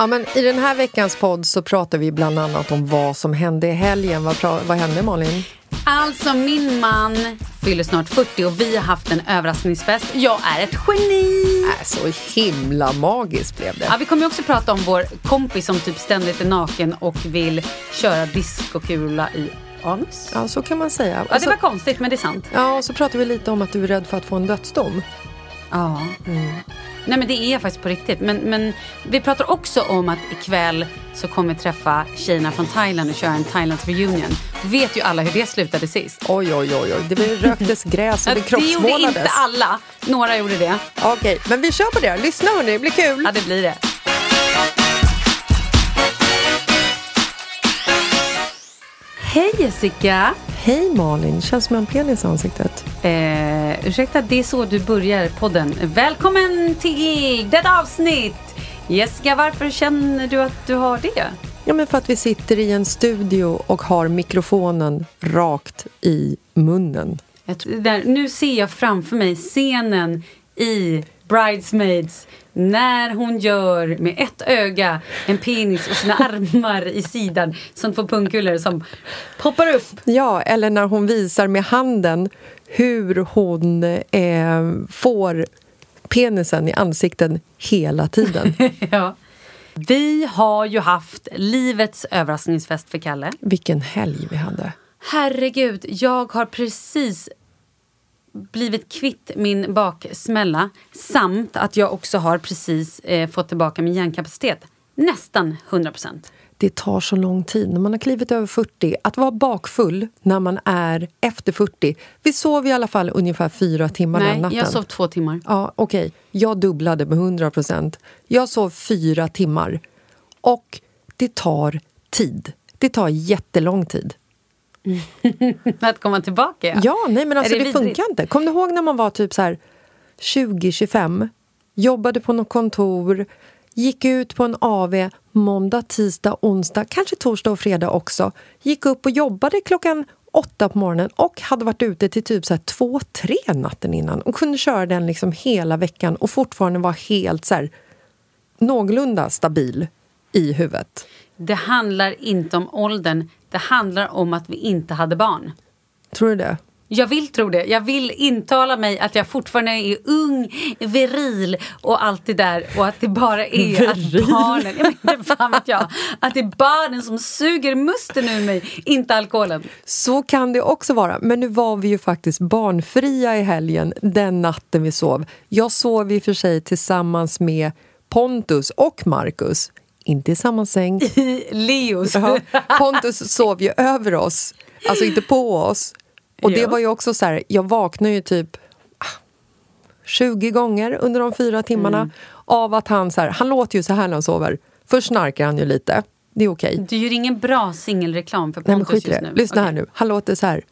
Ja, men I den här veckans podd så pratar vi bland annat om vad som hände i helgen. Vad, vad hände Malin? Alltså min man fyller snart 40 och vi har haft en överraskningsfest. Jag är ett geni! Äh, så himla magiskt blev det. Ja, vi kommer också prata om vår kompis som typ ständigt är naken och vill köra diskokula i anus. Ja, så kan man säga. Ja, det så, var konstigt men det är sant. ja, och så pratar vi lite om att du är rädd för att få en dödsdom. Ja. Nej men det är faktiskt på riktigt. Men, men vi pratar också om att ikväll så kommer vi träffa tjejerna från Thailand och köra en Thailands reunion. Vet ju alla hur det slutade sist. Oj, oj, oj. oj. Det röktes gräs och det det gjorde kroppsmålades. inte alla. Några gjorde det. Okej, men vi kör på det. Lyssna hörni, det blir kul. Ja, det blir det. Hej Jessica! Hej Malin, känns som en penis i ansiktet. Eh, ursäkta, det är så du börjar podden. Välkommen till detta avsnitt! Jessica, varför känner du att du har det? Ja, men för att vi sitter i en studio och har mikrofonen rakt i munnen. Jag där, nu ser jag framför mig scenen i Bridesmaids när hon gör med ett öga en penis och sina armar i sidan som två pungkulor som poppar upp. Ja, eller när hon visar med handen hur hon eh, får penisen i ansikten hela tiden. ja. Vi har ju haft livets överraskningsfest för Kalle. Vilken helg vi hade. Herregud, jag har precis blivit kvitt min baksmälla samt att jag också har precis eh, fått tillbaka min hjärnkapacitet. Nästan 100 procent. Det tar så lång tid när man har klivit över 40. Att vara bakfull när man är efter 40. Vi sov i alla fall ungefär fyra timmar den Nej, natten. jag sov två timmar. Ja, okej. Jag dubblade med 100 procent. Jag sov fyra timmar. Och det tar tid. Det tar jättelång tid. Att komma tillbaka, ja. Ja, nej men alltså Är det, det funkar inte. Kommer du ihåg när man var typ så här 20-25, jobbade på något kontor, gick ut på en AV måndag, tisdag, onsdag, kanske torsdag och fredag också. Gick upp och jobbade klockan åtta på morgonen och hade varit ute till typ så här två, tre natten innan och kunde köra den liksom hela veckan och fortfarande vara helt så här någorlunda stabil i huvudet. Det handlar inte om åldern. Det handlar om att vi inte hade barn. Tror du det? Jag vill tro det. Jag vill intala mig att jag fortfarande är ung, viril och allt det där. Och att det bara är att barnen... Jag menar, fan vet jag. Att det är barnen som suger musten ur mig, inte alkoholen. Så kan det också vara. Men nu var vi ju faktiskt barnfria i helgen, den natten vi sov. Jag sov i och för sig tillsammans med Pontus och Marcus. Inte i samma säng. I Leos. Ja, Pontus sov ju över oss, alltså inte på oss. Och det Ja. var ju också så här, jag vaknade ju typ ah, 20 gånger under de fyra timmarna Mm. av att han så här, han låter ju så här när han sover. Först snarkar han ju lite, det är okej. Du gör ingen bra singelreklam för Nej Pontus i just det. nu. Lyssna här Okej. nu. Han låter så här.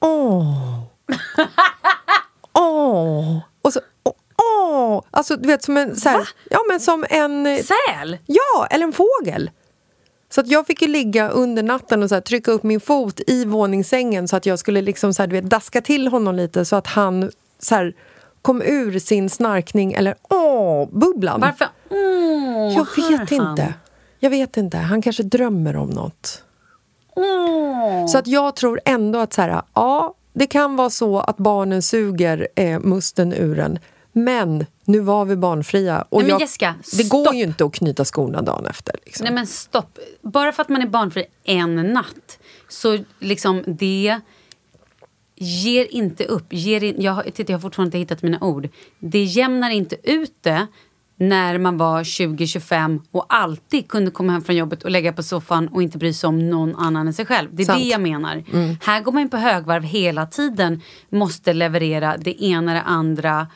Åh. Åh. Åh. Alltså du vet som en så här, Ja men som en eh, Säl? Ja, eller en fågel. Så att jag fick ju ligga under natten och så här, trycka upp min fot i våningssängen så att jag skulle liksom så här, du vet, daska till honom lite så att han så här, kom ur sin snarkning eller åh-bubblan. Varför? Åh, Jag hör vet han? inte. Jag vet inte. Han kanske drömmer om något. Åh. Så att jag tror ändå att så här, ja, det kan vara så att barnen suger eh, musten ur en. Men nu var vi barnfria. Och Nej, jag, Jessica, det går ju inte att knyta skorna dagen efter. Liksom. Nej men stopp. Bara för att man är barnfri en natt så liksom det ger inte upp. Ger in, jag, titta, jag har fortfarande inte hittat mina ord. Det jämnar inte ut det när man var 20-25 och alltid kunde komma hem från jobbet och lägga på soffan och inte bry sig om någon annan än sig själv. Det är Sant. det jag menar. Här går man ju på högvarv hela tiden. Måste leverera det ena det andra.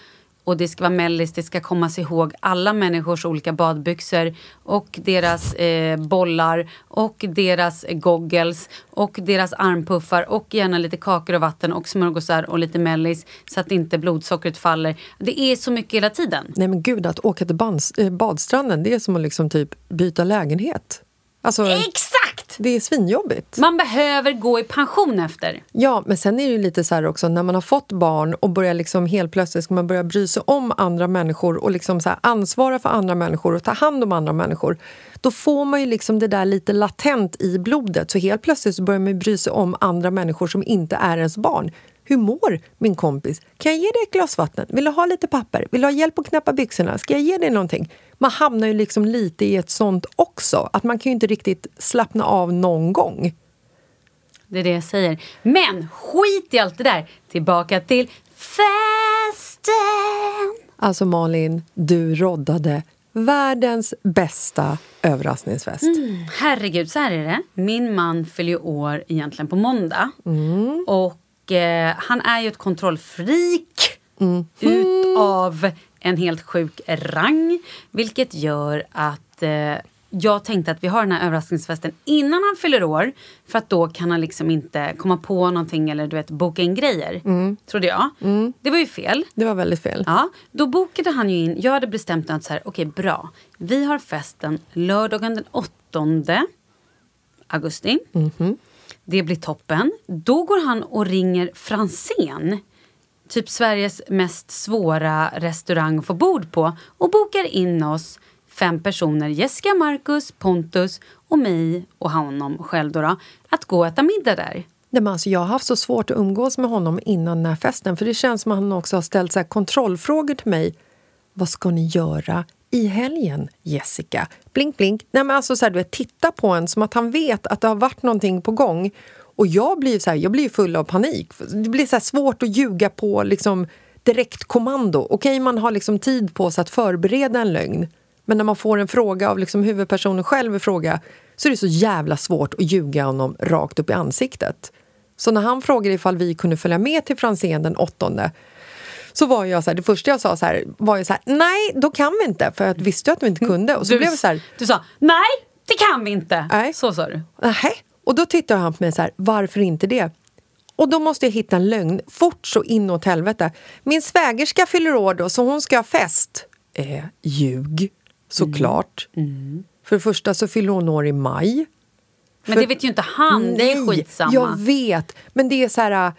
Och det ska vara mellis, det ska kommas ihåg alla människors olika badbyxor och deras eh, bollar och deras goggles och deras armpuffar och gärna lite kakor och vatten och smörgåsar och lite mellis så att inte blodsockret faller. Det är så mycket hela tiden. Nej men gud, att åka till bands, eh, badstranden det är som att liksom typ byta lägenhet. Alltså, Exakt! Det är svinjobbigt. Man behöver gå i pension efter. Ja, men sen är det ju lite så här också när man har fått barn och börjar liksom helt plötsligt ska man börja bry sig om andra människor och liksom så ansvara för andra människor och ta hand om andra människor. Då får man ju liksom det där lite latent i blodet så helt plötsligt så börjar man bry sig om andra människor som inte är ens barn. Hur mår min kompis? Kan jag ge dig ett glas vatten? Vill du ha lite papper? Vill du ha hjälp att knäppa byxorna? Ska jag ge dig någonting? Man hamnar ju liksom lite i ett sånt också. Att man kan ju inte riktigt slappna av någon gång. Det är det jag säger. Men skit i allt det där. Tillbaka till festen! Alltså Malin, du roddade världens bästa överraskningsfest. Mm, herregud, så här är det. Min man fyller år egentligen på måndag. Mm. Och eh, han är ju ett kontrollfreak Mm. utav en helt sjuk rang. Vilket gör att eh, jag tänkte att vi har den här överraskningsfesten innan han fyller år. För att då kan han liksom inte komma på någonting eller du vet, boka in grejer. Mm. Trodde jag. Det var ju fel. Det var väldigt fel. Ja, då bokade han ju in. Jag hade bestämt att så här, okej bra. Vi har festen lördagen den 8 augusti. Det blir toppen. Då går han och ringer Franzén. Typ Sveriges mest svåra restaurang att få bord på. Och bokar in oss fem personer. Jessica, Marcus, Pontus och mig och honom själv då, då att gå och äta middag där. Nej, men alltså, jag har haft så svårt att umgås med honom innan den här festen för det känns som att han också har ställt så här kontrollfrågor till mig. Vad ska ni göra i helgen, Jessica? Blink, blink. Nej, men alltså, så här, du vet, titta på en som att han vet att det har varit någonting på gång. Och jag blir, så här, jag blir full av panik. Det blir så svårt att ljuga på liksom, direktkommando. Okej, man har liksom tid på sig att förbereda en lögn. Men när man får en fråga av liksom huvudpersonen själv i fråga så är det så jävla svårt att ljuga honom rakt upp i ansiktet. Så när han frågade ifall vi kunde följa med till Franzén den åttonde så var jag så här, det första jag sa så här, var jag så här, nej, då kan vi inte, för jag visste att vi inte kunde. Och så Du, blev så här, du sa nej, det kan vi inte. Nej. Så sa du. nähä? Och då tittade han på mig så här, varför inte det? Och då måste jag hitta en lögn, fort så inåt helvete. Min svägerska fyller år då, så hon ska ha fest. Eh, ljug, såklart. För det första så fyller hon år i maj. Men För- det vet ju inte han, det är skitsamma. jag vet. Men det är så här... äh,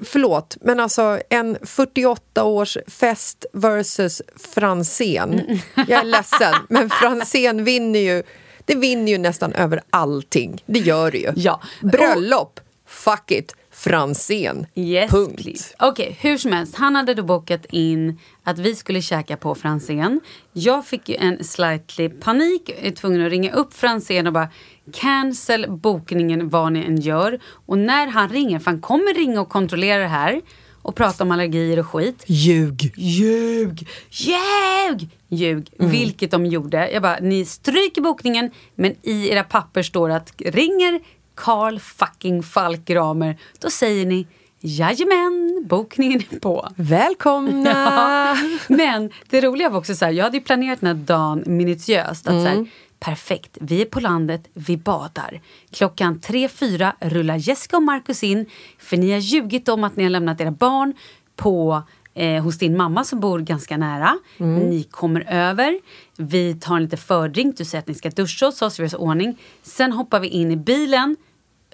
Förlåt, men alltså en 48-års fest versus Franzén. Jag är ledsen, men Franzén vinner ju det vinner ju nästan över allting. Det gör det ju. Ja. Bröllop, fuck it, Franzén. Yes, Punkt. please. Okej, hur som helst. Han hade då bokat in att vi skulle käka på Franzén. Jag fick ju en slightly panik. Jag är tvungen att ringa upp Franzén och bara cancel bokningen vad ni än gör. Och när han ringer, för han kommer ringa och kontrollera det här och prata om allergier och skit. Ljug. Ljug! Ljug! Ljug. Vilket de gjorde. Jag bara, ni stryker bokningen men i era papper står att ringer Carl fucking Falk Ramer då säger ni Jajamän, bokningen är på. Välkomna! Ja. Men det roliga var också så här, jag hade ju planerat den här dagen minutiöst. Att så här, perfekt, vi är på landet, vi badar. Klockan tre fyra rullar Jessica och Marcus in för ni har ljugit om att ni har lämnat era barn på eh, hos din mamma som bor ganska nära. Ni kommer över, vi tar en lite fördrink, du säger att ni ska duscha hos oss, vi gör ordning. Sen hoppar vi in i bilen,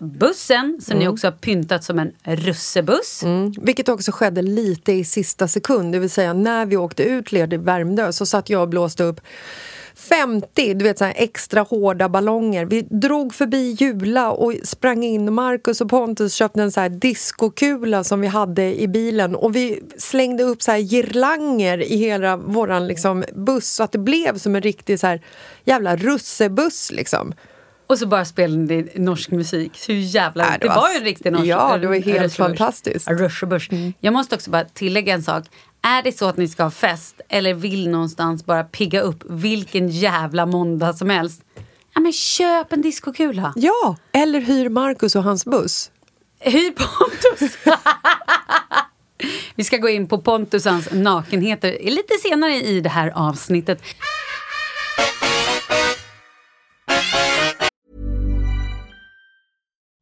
bussen som ni också har pyntat som en russebuss. Mm, vilket också skedde lite i sista sekund. Det vill säga när vi åkte ut led i Värmdö så satt jag och blåste upp 50 du vet, så här extra hårda ballonger. Vi drog förbi Jula och sprang in. Marcus och Pontus köpte en så här diskokula som vi hade i bilen och vi slängde upp så här girlanger i hela vår liksom, buss så att det blev som en riktig så här jävla russebuss. Liksom. Och så bara spelade ni norsk musik. Så jävla... Nej, det, det var, var- ju en riktig norsk... Ja, det var helt fantastiskt. En rushbush. Jag måste också bara tillägga en sak. Är det så att ni ska ha fest eller vill någonstans bara pigga upp vilken jävla måndag som helst. Ja men köp en diskokula. Ja, eller hyr Marcus och hans buss. Hyr Pontus. Vi ska gå in på Pontusans nakenheter lite senare i det här avsnittet.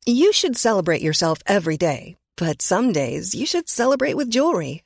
You should celebrate yourself every day, but some days you should celebrate with jewelry.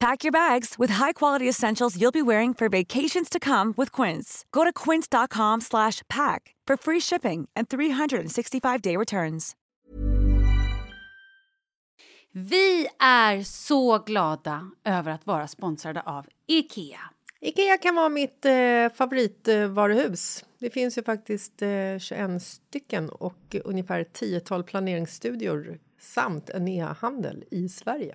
Pack your bags with high-quality essentials you'll be wearing for vacations to come with Quince. Go to quince.com/pack for free shipping and 365-day returns. Vi är så glada över att vara sponsrade av Ikea. Ikea kan vara mitt eh, favoritvaruhus. Det finns ju faktiskt eh, 21 stycken och ungefär 10-tal planeringsstudior samt en e-handel i Sverige.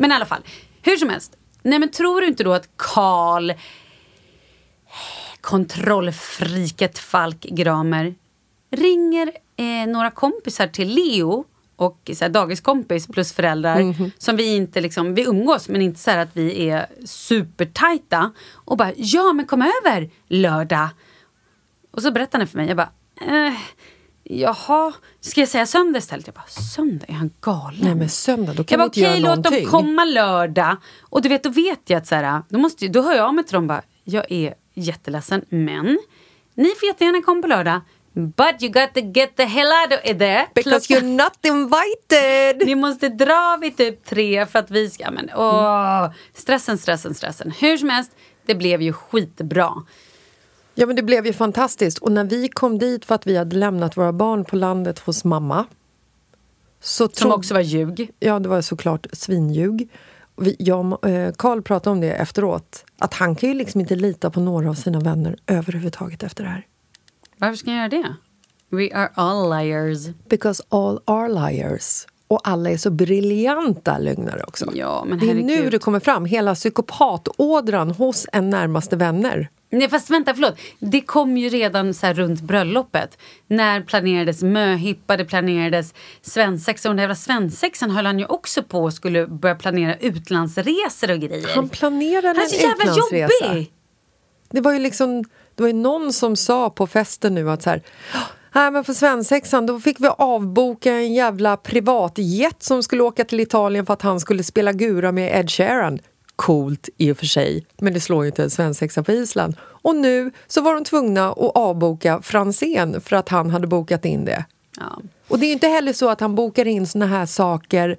Men i alla fall, hur som helst. Nej, men tror du inte då att Karl kontrollfriket Falk Gramer ringer eh, några kompisar till Leo och så här, dagiskompis plus föräldrar som vi inte liksom, vi umgås men inte så här att vi är supertajta och bara ja men kom över lördag. Och så berättar han för mig, jag bara eh, jaha, ska jag säga söndag istället? Jag bara söndag, är han galen? Nej men söndag, då kan Jag vi bara inte okej, göra låt dem komma lördag. Och du vet, då vet jag att så här, då, måste, då hör jag av mig till dem bara, jag är jätteledsen, men ni får jättegärna komma på lördag. But you got to get the hell out of there. Because you're not invited! Ni måste dra vid typ tre för att vi ska... Men, åh, stressen, stressen, stressen. Hur som helst, det blev ju skitbra. Ja men det blev ju fantastiskt. Och när vi kom dit för att vi hade lämnat våra barn på landet hos mamma. Så Som trodde- också var ljug. Ja, det var såklart svinljug. Vi- Jag och eh, Carl pratade om det efteråt. Att han kan ju liksom inte lita på några av sina vänner överhuvudtaget efter det här. Varför ska jag göra det? We are all liars. Because all are liars. Och alla är så briljanta lögnare också. Ja, men det är nu det kommer fram, hela psykopatådran hos en närmaste vänner. Nej fast vänta, förlåt. Det kom ju redan så runt bröllopet. När planerades möhippa, det planerades svensexa. Och den jävla svensexan höll han ju också på och skulle börja planera utlandsresor och grejer. Han planerade Han är en så jävla utlandsresa. jobbig! Det var ju liksom, Det var ju någon som sa på festen nu att så här, Nej, men för svensexan då fick vi avboka en jävla privatjet som skulle åka till Italien för att han skulle spela gura med Ed Sheeran. Coolt i och för sig, men det slår ju inte en svensexa på Island. Och nu så var de tvungna att avboka Franzén för att han hade bokat in det. Ja. Och det är inte heller så att han bokar in såna här saker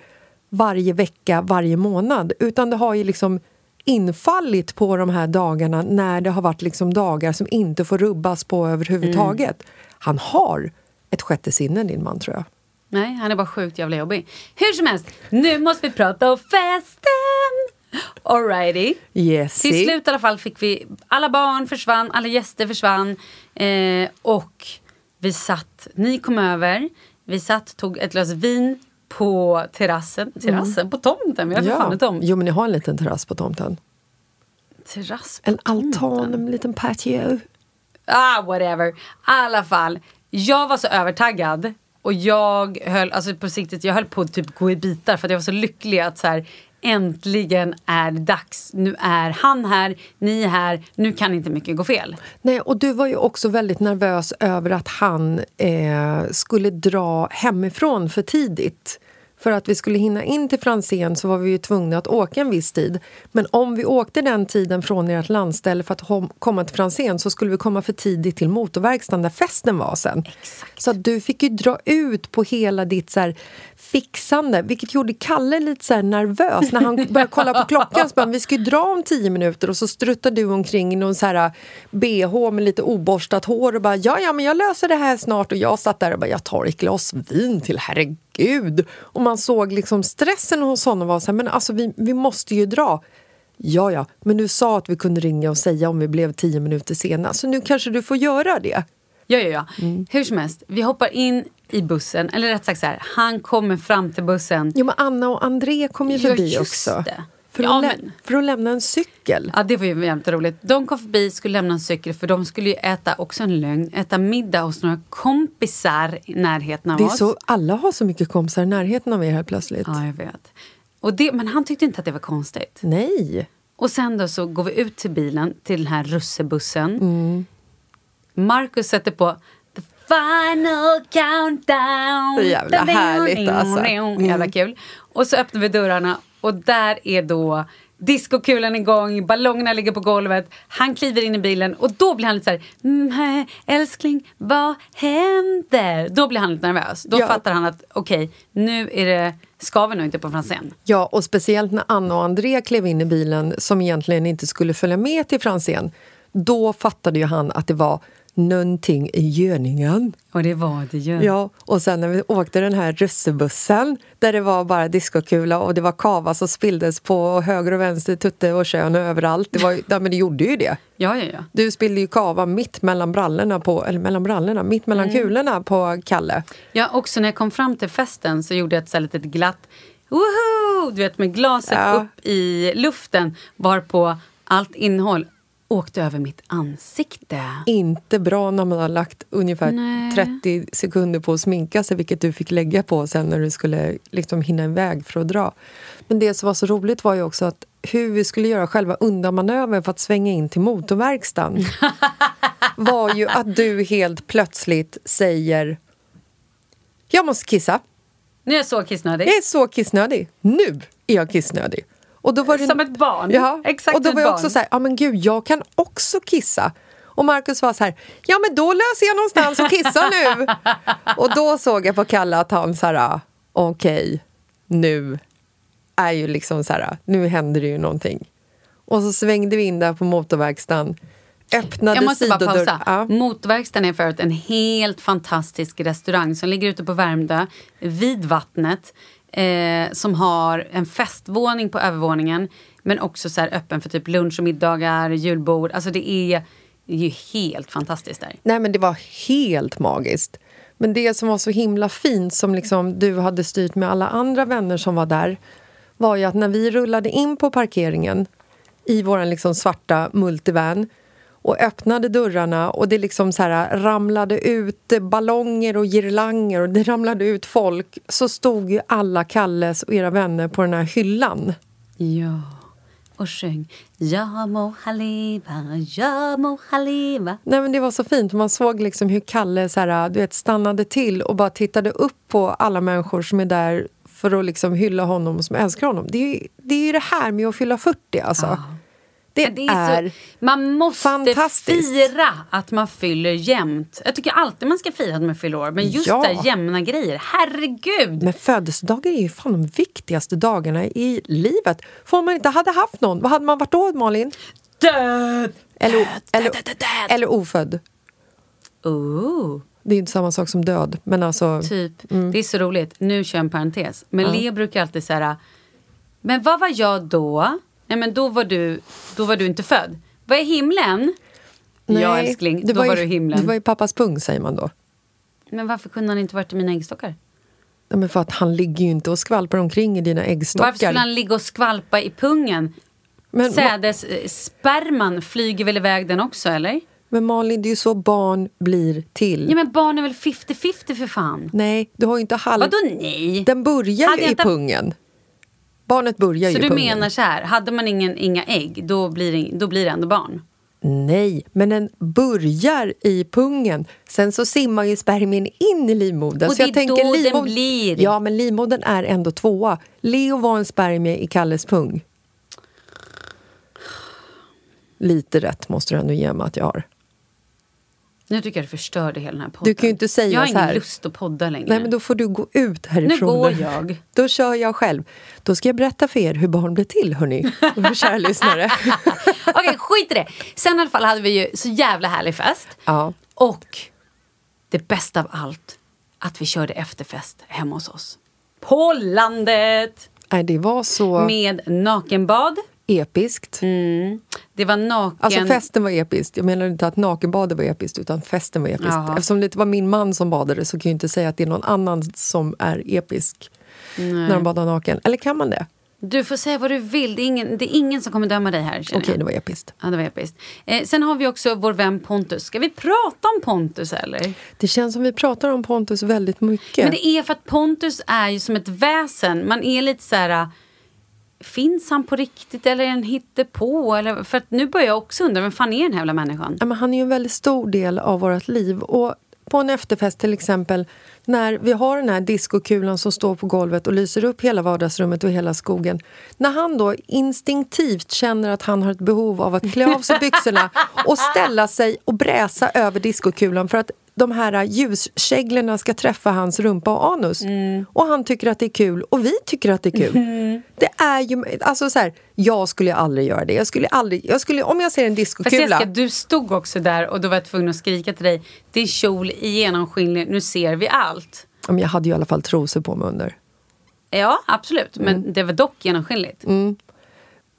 varje vecka, varje månad, utan det har ju liksom infallit på de här dagarna när det har varit liksom dagar som inte får rubbas på överhuvudtaget. Han har ett sjätte sinne, din man, tror jag. Nej, han är bara sjukt jävla jobbig. Hur som helst, nu måste vi prata om festen! Alrighty. Yes. Till slut i alla fall fick vi, alla barn försvann, alla gäster försvann. Eh, och vi satt, ni kom över, vi satt, tog ett glas vin på terrassen, terrassen, på tomten, vi har för fan en tomt. Jo, men ni har en liten terrass på tomten. Terrass på En altan, tomten. en liten patio. Ah, whatever. I alla fall, jag var så övertaggad. Och jag höll, alltså på siktet, jag höll på att typ gå i bitar för jag var så lycklig att så här, äntligen är det dags. Nu är han här, ni är här, nu kan inte mycket gå fel. Nej, och du var ju också väldigt nervös över att han eh, skulle dra hemifrån för tidigt. För att vi skulle hinna in till Franzén så var vi ju tvungna att åka en viss tid. Men om vi åkte den tiden från ert landställe för att komma till Franzén så skulle vi komma för tidigt till motorverkstaden där festen var sen. Exakt. Så du fick ju dra ut på hela ditt så här, fixande, vilket gjorde Kalle lite så nervös. När han började kolla på klockan så bara, vi ska ju dra om tio minuter och så struttar du omkring i någon så här bh med lite oborstat hår och bara ja, ja, men jag löser det här snart. Och jag satt där och bara, jag tar ett glas vin till, herregud. Och man såg liksom stressen hos honom var så här, men alltså vi, vi måste ju dra. Ja, ja, men du sa att vi kunde ringa och säga om vi blev tio minuter sena, så nu kanske du får göra det. Ja, ja, ja. Mm. Hur som helst, vi hoppar in i bussen. Eller rätt sagt så här, han kommer fram till bussen. Jo, men Anna och André kom ju Ja, förbi också. det. För, Ja, att men- för att lämna en cykel. Ja, det var ju jävligt roligt. De kom förbi, skulle lämna en cykel för de skulle ju äta, också en lögn, äta middag hos några kompisar i närheten av Det är oss. så, alla har så mycket kompisar i närheten av er här plötsligt. Ja, jag vet. Och det, men han tyckte inte att det var konstigt. Nej. Och sen då så går vi ut till bilen, till den här russebussen. Mm. Marcus sätter på The final countdown. Så jävla härligt, alltså. Mm. Jävla kul. Och så öppnar vi dörrarna och där är då diskokulan igång, ballongerna ligger på golvet. Han kliver in i bilen och då blir han lite så här, mm, älskling, vad händer? Då blir han lite nervös. Då Ja. fattar han att okej, nu är det, ska vi nog inte på Franzén. Ja, och speciellt när Anna och André klev in i bilen som egentligen inte skulle följa med till Franzén. Då fattade ju han att det var någonting i görningen. Och det var det ju. Ja, och sen när vi åkte den här russebussen där det var bara diskokula och det var kava som spilldes på höger och vänster, tutte och kön och överallt. Det, var, ja, men det gjorde ju det. ja, ja. ja. Du spillde ju kava mitt mellan brallorna, på, eller mellan brallorna, mitt mellan Mm. kulorna på Kalle. Ja, också när jag kom fram till festen så gjorde jag ett så här litet glatt woho! Du vet med glaset Ja. upp i luften varpå allt innehåll åkte över mitt ansikte. Inte bra när man har lagt ungefär Nej. 30 sekunder på att sminka sig, vilket du fick lägga på sen när du skulle liksom hinna iväg för att dra. Men det som var så roligt var ju också att hur vi skulle göra själva undanmanövern för att svänga in till motorverkstan var ju att du helt plötsligt säger Jag måste kissa. Nu är jag så kissnödig. Jag är så kissnödig. Nu är jag kissnödig. Och då var det, Som ett barn. Ja, Exakt och då var jag också så här, ja men gud, jag kan också kissa. Och Markus var så här, ja men då löser jag någonstans och kissa nu. och då såg jag på Kalle att han så här, okej, nu är ju liksom så här, nu händer det ju någonting. Och så svängde vi in där på motorverkstan, öppnade Jag måste bara pausa. Ja. Motverkstaden är förut en helt fantastisk restaurang som ligger ute på Värmdö vid vattnet. Eh, som har en festvåning på övervåningen men också så här öppen för typ lunch och middagar, julbord. Alltså det är ju helt fantastiskt där. Nej, men det var helt magiskt. Men det som var så himla fint, som liksom du hade styrt med alla andra vänner som var där var ju att när vi rullade in på parkeringen i vår liksom svarta multivan och öppnade dörrarna och det liksom så här ramlade ut ballonger och girlanger och det ramlade ut folk så stod ju alla Kalles och era vänner på den här hyllan. Ja. och sjöng Ja må han leva, ja må han leva. Nej, men det var så fint. Man såg liksom hur Kalle så här, du vet, stannade till och bara tittade upp på alla människor som är där för att liksom hylla honom som älskar honom. Det är ju det, är ju det här med att fylla 40. Alltså. Ja. Det, Det är så, man måste fira att man fyller jämnt. Jag tycker alltid man ska fira att man fyller år. Men just Ja. där jämna grejer, herregud! Men födelsedagar är ju fan de viktigaste dagarna i livet. För om man inte hade haft någon, vad hade man varit då, Malin? Död! Eller, eller, död, död, död. eller ofödd. Oh, Det är inte samma sak som död. Men alltså, typ. Det är så roligt. Nu kör jag en parentes. Men Leo brukar alltid säga Men vad var jag då? Nej men då var du, då var du inte född. Vad är himlen? ja älskling, då var, i- du himlen. Du var i pappas pung, säger man då. Men varför kunde han inte varit i mina äggstockar? Ja, men för att han ligger ju inte och skvalpar omkring i dina äggstockar. Varför skulle han ligga och skvalpa i pungen? men, Sädes, eh, sperman flyger väl iväg den också eller? men Malin, det är ju så barn blir till. Ja men barn är väl 50-50 för fan? Nej, du har ju inte halv... Vadå nej? Den börjar ju i inte- pungen. Barnet börjar Så ju i du pungen. menar så här, hade man ingen, inga ägg då blir, det, då blir det ändå barn? Nej, men den börjar i pungen. Sen så simmar ju spermien in i livmodern. Och så det jag är tänker då den livmod- blir. Ja, men livmodern är ändå tvåa. Leo var en spermie i Kalles pung. Lite rätt måste du ändå ge mig att jag har. Nu tycker jag du förstörde hela den här podden. Du kan ju inte säga jag har ingen lust att podda längre. Nej, men då får du gå ut härifrån. Nu går jag. Då kör jag själv. Då ska jag berätta för er hur barn blir till, hörni. Kära lyssnare. Okej, skit i det. Sen i alla fall hade vi ju så jävla härlig fest. Ja. Och det bästa av allt, att vi körde efterfest hemma hos oss. På landet! Nej, det var så Med nakenbad. episkt. Mm. Det var naken... Alltså festen var episkt. Jag menar inte att nakenbadet var episkt, utan festen var episkt. Jaha. Eftersom det inte var min man som badade så kan jag inte säga att det är någon annan som är episk när de badar naken. Eller kan man det? Du får säga vad du vill. Det är ingen, det är ingen som kommer döma dig här. Okej, det var episkt. Ja, det var episkt. Eh, sen har vi också vår vän Pontus. Ska vi prata om Pontus eller? Det känns som vi pratar om Pontus väldigt mycket. Men det är för att Pontus är ju som ett väsen. Man är lite så här... Finns han på riktigt eller är han hittepå? Eller, för nu börjar jag också undra, vem fan är den här jävla människan? Ja, men han är ju en väldigt stor del av vårt liv. Och på en efterfest till exempel, när vi har den här diskokulan som står på golvet och lyser upp hela vardagsrummet och hela skogen. När han då instinktivt känner att han har ett behov av att klä av sig byxorna och ställa sig och bräsa över diskokulan för att de här ljuskäglorna ska träffa hans rumpa och anus. Och han tycker att det är kul och vi tycker att det är kul. Det är ju, alltså så här, jag skulle aldrig göra det. Jag skulle aldrig, jag skulle, om jag ser en Fast diskokula... Jessica, du stod också där och då var jag tvungen att skrika till dig. Det är kjol i genomskinlig, nu ser vi allt. Men jag hade ju i alla fall trosor på mig under. Ja, absolut. Men Mm. det var dock genomskinligt.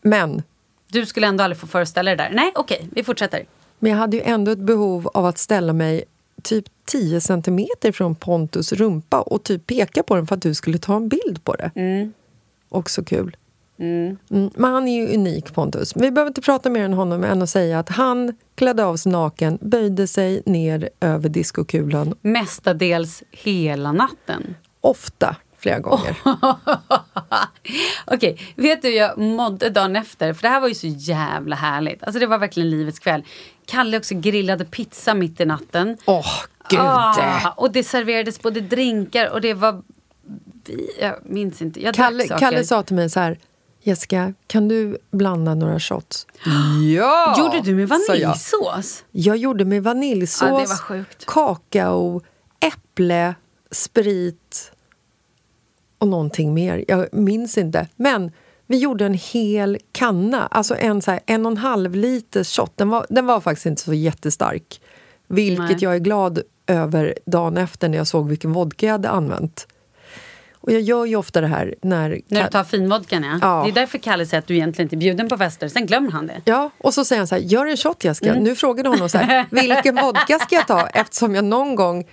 Men, Du skulle ändå aldrig få föreställa dig det där. Nej, okej, vi fortsätter. men jag hade ju ändå ett behov av att ställa mig typ 10 centimeter från Pontus rumpa och typ peka på den för att du skulle ta en bild på det. Också kul. Mm. Men han är ju unik, Pontus. Vi behöver inte prata mer än honom än att säga att han klädde av sig naken, böjde sig ner över diskokulan, Mestadels hela natten. ofta flera gånger. Okej, vet du hur jag mådde dagen efter? För det här var ju så jävla härligt. Alltså det var verkligen livets kväll. Kalle också grillade pizza mitt i natten. Åh, gud! Ah, och det serverades både drinkar och det var... Jag minns inte. Jag Kalle. Kalle sa till mig så här, Jessica, kan du blanda några shots? ja! Gjorde du med sa jag. vaniljsås? Jag gjorde med vaniljsås, Ja, det var sjukt. kakao, äpple, sprit och någonting mer. Jag minns inte. Men vi gjorde en hel kanna, alltså en, så här, en och en halv liters shot. Den var, den var faktiskt inte så jättestark. Vilket Nej. jag är glad över dagen efter när jag såg vilken vodka jag hade använt. Och jag gör ju ofta det här när... När du tar finvodkan ja. Ja. Det är därför Kalle säger att du egentligen inte är bjuden på fester. Sen glömmer han det. Ja, och så säger han så här, gör en shot Jessica. Mm. Nu frågade honom så här, vilken vodka ska jag ta? Eftersom jag någon gång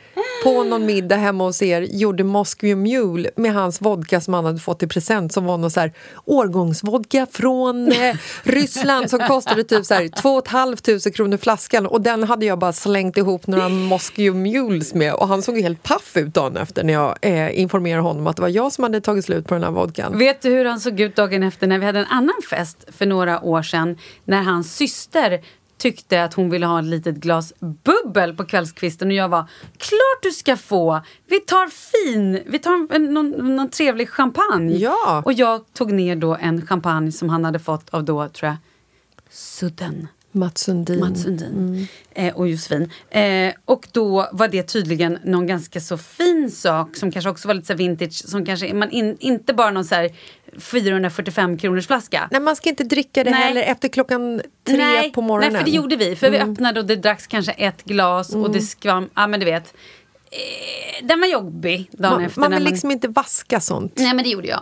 på någon middag hemma hos er gjorde Moscow Mule med hans vodka som han hade fått i present som var någon så här årgångsvodka från eh, Ryssland som kostade typ så här 2 500 kronor flaskan och den hade jag bara slängt ihop några Moscow Mules med och han såg helt paff ut dagen efter när jag eh, informerade honom att det var jag som hade tagit slut på den här vodkan. Vet du hur han såg ut dagen efter när vi hade en annan fest för några år sedan? När hans syster tyckte att hon ville ha ett litet glas bubbel på kvällskvisten och jag var klart du ska få! Vi tar fin, vi tar en, någon, någon trevlig champagne. Ja. Och jag tog ner då en champagne som han hade fått av då, tror jag, Sudden. Mats Sundin. Mats Sundin eh, och Josefin. Eh, och då var det tydligen någon ganska så fin sak som kanske också var lite så vintage. Som kanske man in, inte bara någon så här 445 kronors flaska. Nej, man ska inte dricka det Nej. heller efter klockan tre på morgonen. Nej, för det gjorde vi. För vi öppnade och det dracks kanske ett glas och det skvam... Ja, men du vet. Eh, den var jobbig dagen man, efter. man vill liksom inte vaska sånt. Nej, men det gjorde jag.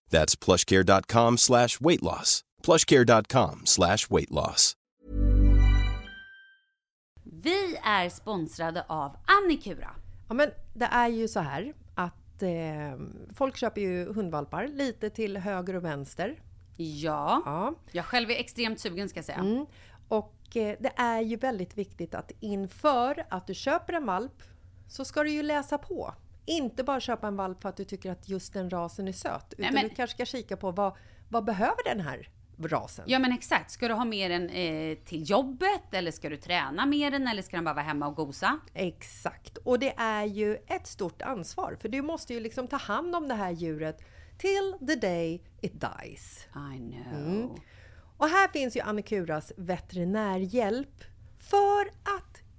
That's plushcare.com slash weight loss. plushcare.com slash weight loss. Vi är sponsrade av Annikura. Ja, men det är ju så här att eh, folk köper ju hundvalpar lite till höger och vänster. Ja. Ja. Jag själv är extremt sugen ska jag säga. Mm. Och eh, det är ju väldigt viktigt att inför att du köper en valp så ska du ju läsa på. Inte bara köpa en valp för att du tycker att just den rasen är söt. Utan men- du kanske ska kika på vad, vad behöver den här rasen? Ja men exakt. Ska du ha med den eh, till jobbet eller ska du träna med den eller ska den bara vara hemma och gosa? Exakt. Och det är ju ett stort ansvar. För du måste ju liksom ta hand om det här djuret till the day it dies. I know. Och här finns ju Annikuras veterinärhjälp för att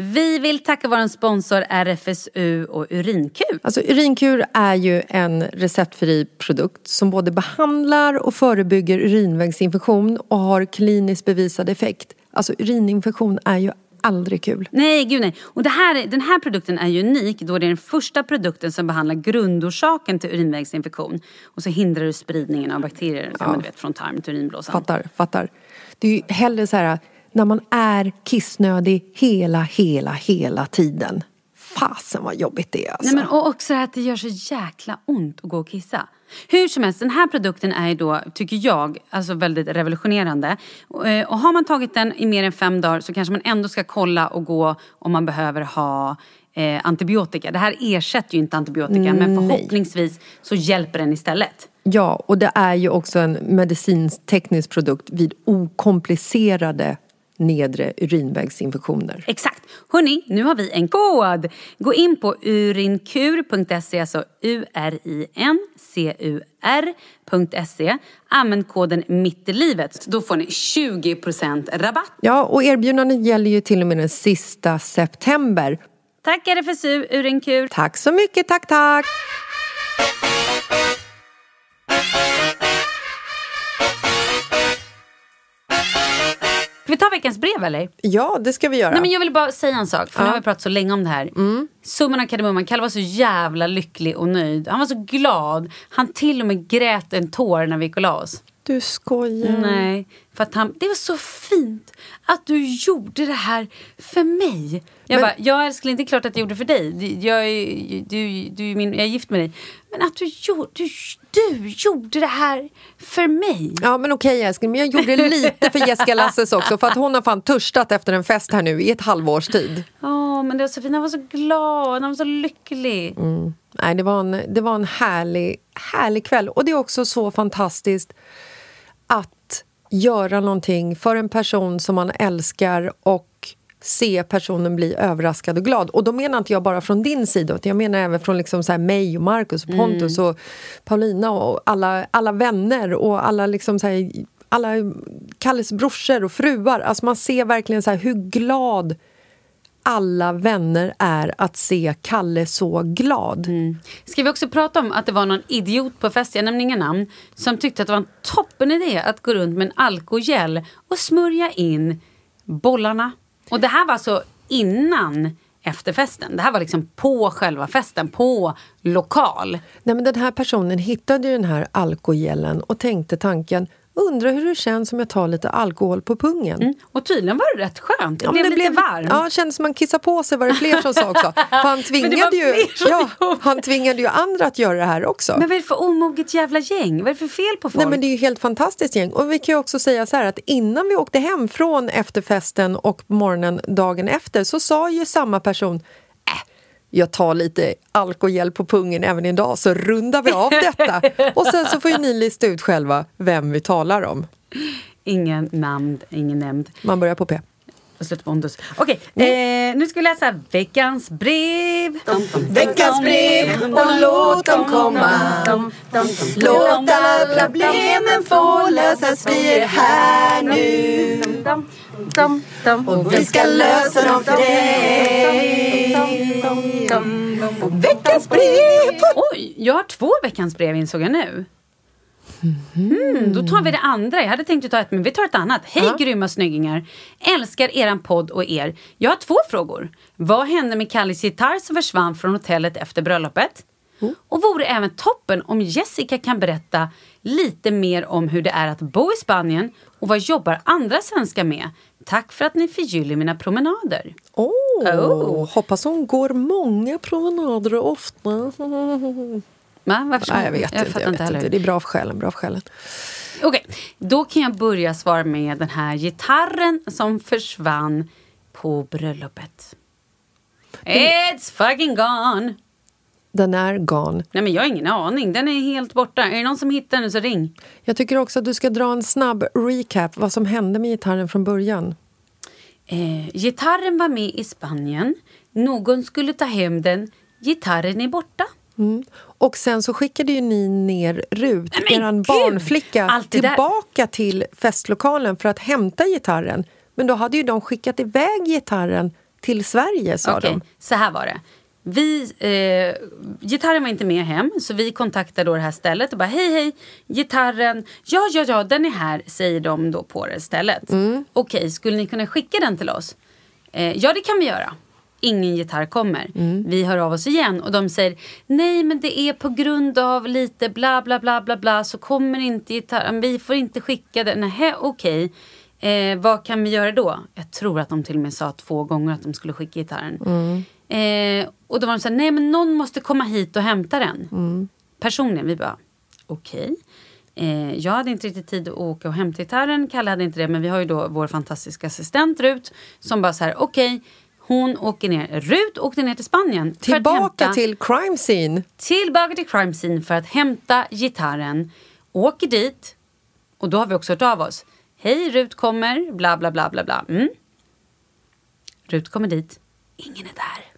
Vi vill tacka vår sponsor RFSU och Urinkur. Alltså urinkur är ju en receptfri produkt som både behandlar och förebygger urinvägsinfektion och har kliniskt bevisad effekt. Alltså urininfektion är ju aldrig kul. Nej, gud nej. Och här, den här produkten är ju unik då det är den första produkten som behandlar grundorsaken till urinvägsinfektion. Och så hindrar du spridningen av bakterier ja. vet, från tarm till urinblåsan. Fattar, fattar. Det är ju hellre så här när man är kissnödig hela, hela, hela tiden. Fasen vad jobbigt det är alltså. Nej, men, och också att det gör så jäkla ont att gå och kissa. Hur som helst, den här produkten är ju då, tycker jag, alltså väldigt revolutionerande. Och, eh, och har man tagit den i mer än fem dagar så kanske man ändå ska kolla och gå om man behöver ha eh, antibiotika. Det här ersätter ju inte antibiotika mm, men förhoppningsvis så hjälper den istället. Ja, och det är ju också en medicinsk-teknisk produkt vid okomplicerade nedre urinvägsinfektioner. Exakt. Hörni, nu har vi en kod. Gå in på urinkur.se, alltså U-R-I-N-C-U-R.se. Använd koden mittilivet. Då får ni 20% rabatt. Ja, och erbjudandet gäller ju till och med den sista september. Tack RFSU Urinkur. Tack så mycket, tack tack. Ska vi ta veckans brev eller? Ja, det ska vi göra. Nej, men jag vill bara säga en sak, för ja. nu har vi pratat så länge om det här. Mm. Summan av kardemumman, Kalle var så jävla lycklig och nöjd. Han var så glad. Han till och med grät en tår när vi gick och la oss. Du skojar. Nej, för att han, det var så fint att du gjorde det här för mig. Jag men, bara, jag älskling, det är klart att jag gjorde det för dig. Jag, du, du, min, jag är gift med dig. Men att du, du, du gjorde det här för mig. Ja men okej älskling, men jag gjorde det lite för Jessica Lasses också. För att hon har fan törstat efter en fest här nu i ett halvårs tid. Ja men det var så fint, han var så glad, han var så lycklig. Mm. Nej, det var en, det var en härlig, härlig kväll. Och det är också så fantastiskt göra någonting för en person som man älskar och se personen bli överraskad och glad. Och då menar inte jag bara från din sida, utan jag menar även från liksom så mig och Markus och Pontus mm. och Paulina och alla, alla vänner och alla liksom så här, alla Kalles brorsor och fruar. Alltså man ser verkligen så hur glad alla vänner är att se Kalle så glad. Mm. Ska vi också prata om att det var någon idiot på fest, jag nämner inga namn, som tyckte att det var en toppenidé att gå runt med en alkogel och smörja in bollarna. Och det här var alltså innan efterfesten. Det här var liksom på själva festen, på lokal. Nej, men den här personen hittade den här alkogelen och tänkte tanken Undrar hur det känns om jag tar lite alkohol på pungen. Mm. Och tydligen var det rätt skönt. Det ja, blev det lite blev, varmt. Ja, kändes som man kissar på sig var det fler som sa också. För han tvingade, ju, ja, han tvingade ju andra att göra det här också. Men vad är det för omoget jävla gäng? Vad är det för fel på folk? Nej, men det är ju helt fantastiskt gäng. Och vi kan ju också säga så här att innan vi åkte hem från efterfesten och morgonen dagen efter så sa ju samma person jag tar lite alkogel på pungen även idag så rundar vi av detta. Och sen så får ju ni lista ut själva vem vi talar om. Ingen namn, ingen nämnd. Man börjar på P. Slut på Okej, okay. mm. eh, nu ska vi läsa veckans brev. Veckans brev och låt dem komma. Låt alla problemen få lösas, vi är här nu. Och vi ska lösa dem för dig. Veckans brev! Oj, jag har två veckans brev insåg jag nu. Mm, då tar vi det andra. Jag hade tänkt ta ett, men vi tar ett annat. Hej ja. grymma snyggingar! Älskar eran podd och er. Jag har två frågor. Vad hände med Kallis gitarr som försvann från hotellet efter bröllopet? Mm. Och vore även toppen om Jessica kan berätta lite mer om hur det är att bo i Spanien och vad jobbar andra svenskar med? Tack för att ni förgyller mina promenader. Oh, oh. Hoppas hon går många promenader ofta. Va? Varför Nej, jag vet jag inte. Jag vet inte. Det är bra för själen. Bra för själen. Okej, okay. då kan jag börja svara med den här gitarren som försvann på bröllopet. It's fucking gone! Den är gone. Nej men jag har ingen aning. Den är helt borta. Är det någon som hittar den så ring. Jag tycker också att du ska dra en snabb recap vad som hände med gitarren från början. Eh, gitarren var med i Spanien. Någon skulle ta hem den. Gitarren är borta. Och sen så skickade ju ni ner Rut, Nej, gud! barnflicka, det där. tillbaka till festlokalen för att hämta gitarren. Men då hade ju de skickat iväg gitarren till Sverige, sa Okej, de. så här var det. Vi, eh, gitarren var inte med hem, så vi kontaktade då det här stället och bara hej hej, gitarren, ja ja ja den är här, säger de då på det stället. Okej, skulle ni kunna skicka den till oss? Eh, ja det kan vi göra. Ingen gitarr kommer. Vi hör av oss igen och de säger nej men det är på grund av lite bla bla bla bla bla så kommer inte gitarren, vi får inte skicka den. Nej okej. Eh, vad kan vi göra då? Jag tror att de till och med sa två gånger att de skulle skicka gitarren. Eh, och då var de så här, nej men någon måste komma hit och hämta den. Personligen, vi bara, okej. Eh, jag hade inte riktigt tid att åka och hämta gitarren. Kalle hade inte det, men vi har ju då vår fantastiska assistent Rut som bara så här, okej. hon åker ner. Rut åkte ner till Spanien. Tillbaka hämta- till crime scene. tillbaka till crime scene för att hämta gitarren. Åker dit och då har vi också hört av oss. Hej, Rut kommer, bla bla bla bla bla. Mm. Rut kommer dit. Ingen är där.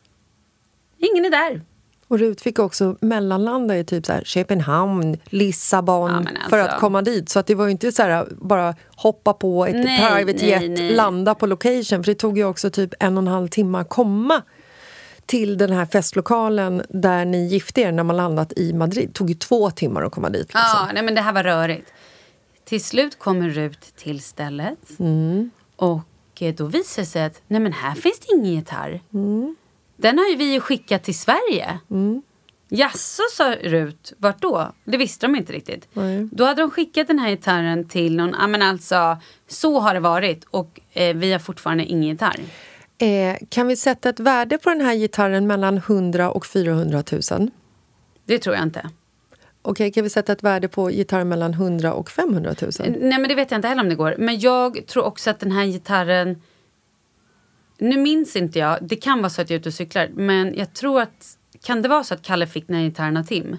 Ingen är där. Och Rut fick också mellanlanda i typ så här Köpenhamn, Lissabon Ja, alltså- för att komma dit. Så att det var ju inte så här bara hoppa på ett Nej, private nej, jet, nej. landa på location. För det tog ju också typ en och en halv timme att komma till den här festlokalen där ni gifte er när man landat i Madrid. Det tog ju två timmar att komma dit. Liksom. Ja, nej men det här var rörigt. Till slut kommer Rut till stället. Och eh, då visar det sig att nej men här finns det ingen gitarr. Den har ju vi skickat till Sverige. Jaså, sa Rut. Vart då? Det visste de inte riktigt. Nej. Då hade de skickat den här gitarren till någon... Ja, men alltså, så har det varit. Och eh, vi har fortfarande ingen gitarr. Eh, kan vi sätta ett värde på den här gitarren mellan 100 och 400 000? Det tror jag inte. Okej, kan vi sätta ett värde på gitarren mellan 100 och 500 000? Nej, men det vet jag inte heller om det går. Men jag tror också att den här gitarren... Nu minns inte jag. Det kan vara så att jag är ute och cyklar. Men jag tror att... Kan det vara så att Kalle fick den gitarren av Tim?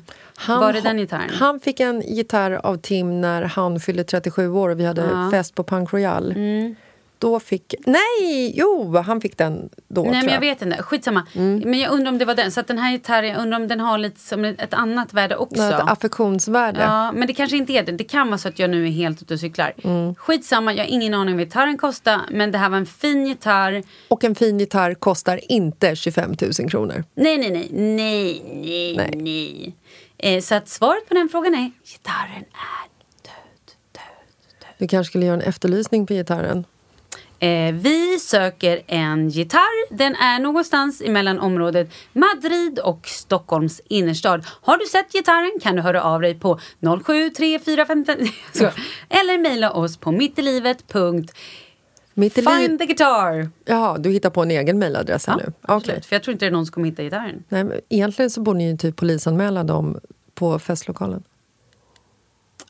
var det den gitarren? Han fick en gitarr av Tim när han fyllde 37 år och vi hade Ja. fest på Punk Royal. Mm. Då fick... Nej! Jo, han fick den då, Nej, men jag vet inte. Skitsamma. Men jag undrar om det var den. Så att den här gitarren, jag undrar om den har lite som ett annat värde också. Ett affektionsvärde. Ja, men det kanske inte är det. Det kan vara så att jag nu är helt ute och cyklar. Mm. Skitsamma, jag har ingen aning om vad gitarren kostar. Men det här var en fin gitarr. Och en fin gitarr kostar inte 25 000 kronor. Nej, nej, nej. Nej, nej, Nej. nej. Eh, så att svaret på den frågan är gitarren är död, död, död. Du kanske skulle göra en efterlysning på gitarren. Eh, vi söker en gitarr. Den är någonstans mellan området Madrid och Stockholms innerstad. Har du sett gitarren kan du höra av dig på 073455 Så. eller mejla oss på mittilivet.find Mitt liv... the guitar. Jaha, du hittar på en egen mejladress Ja, nu? absolut. Okej. För jag tror inte det är någon som kommer hitta gitarren. Nej, men egentligen så borde ni ju typ polisanmäla dem på festlokalen.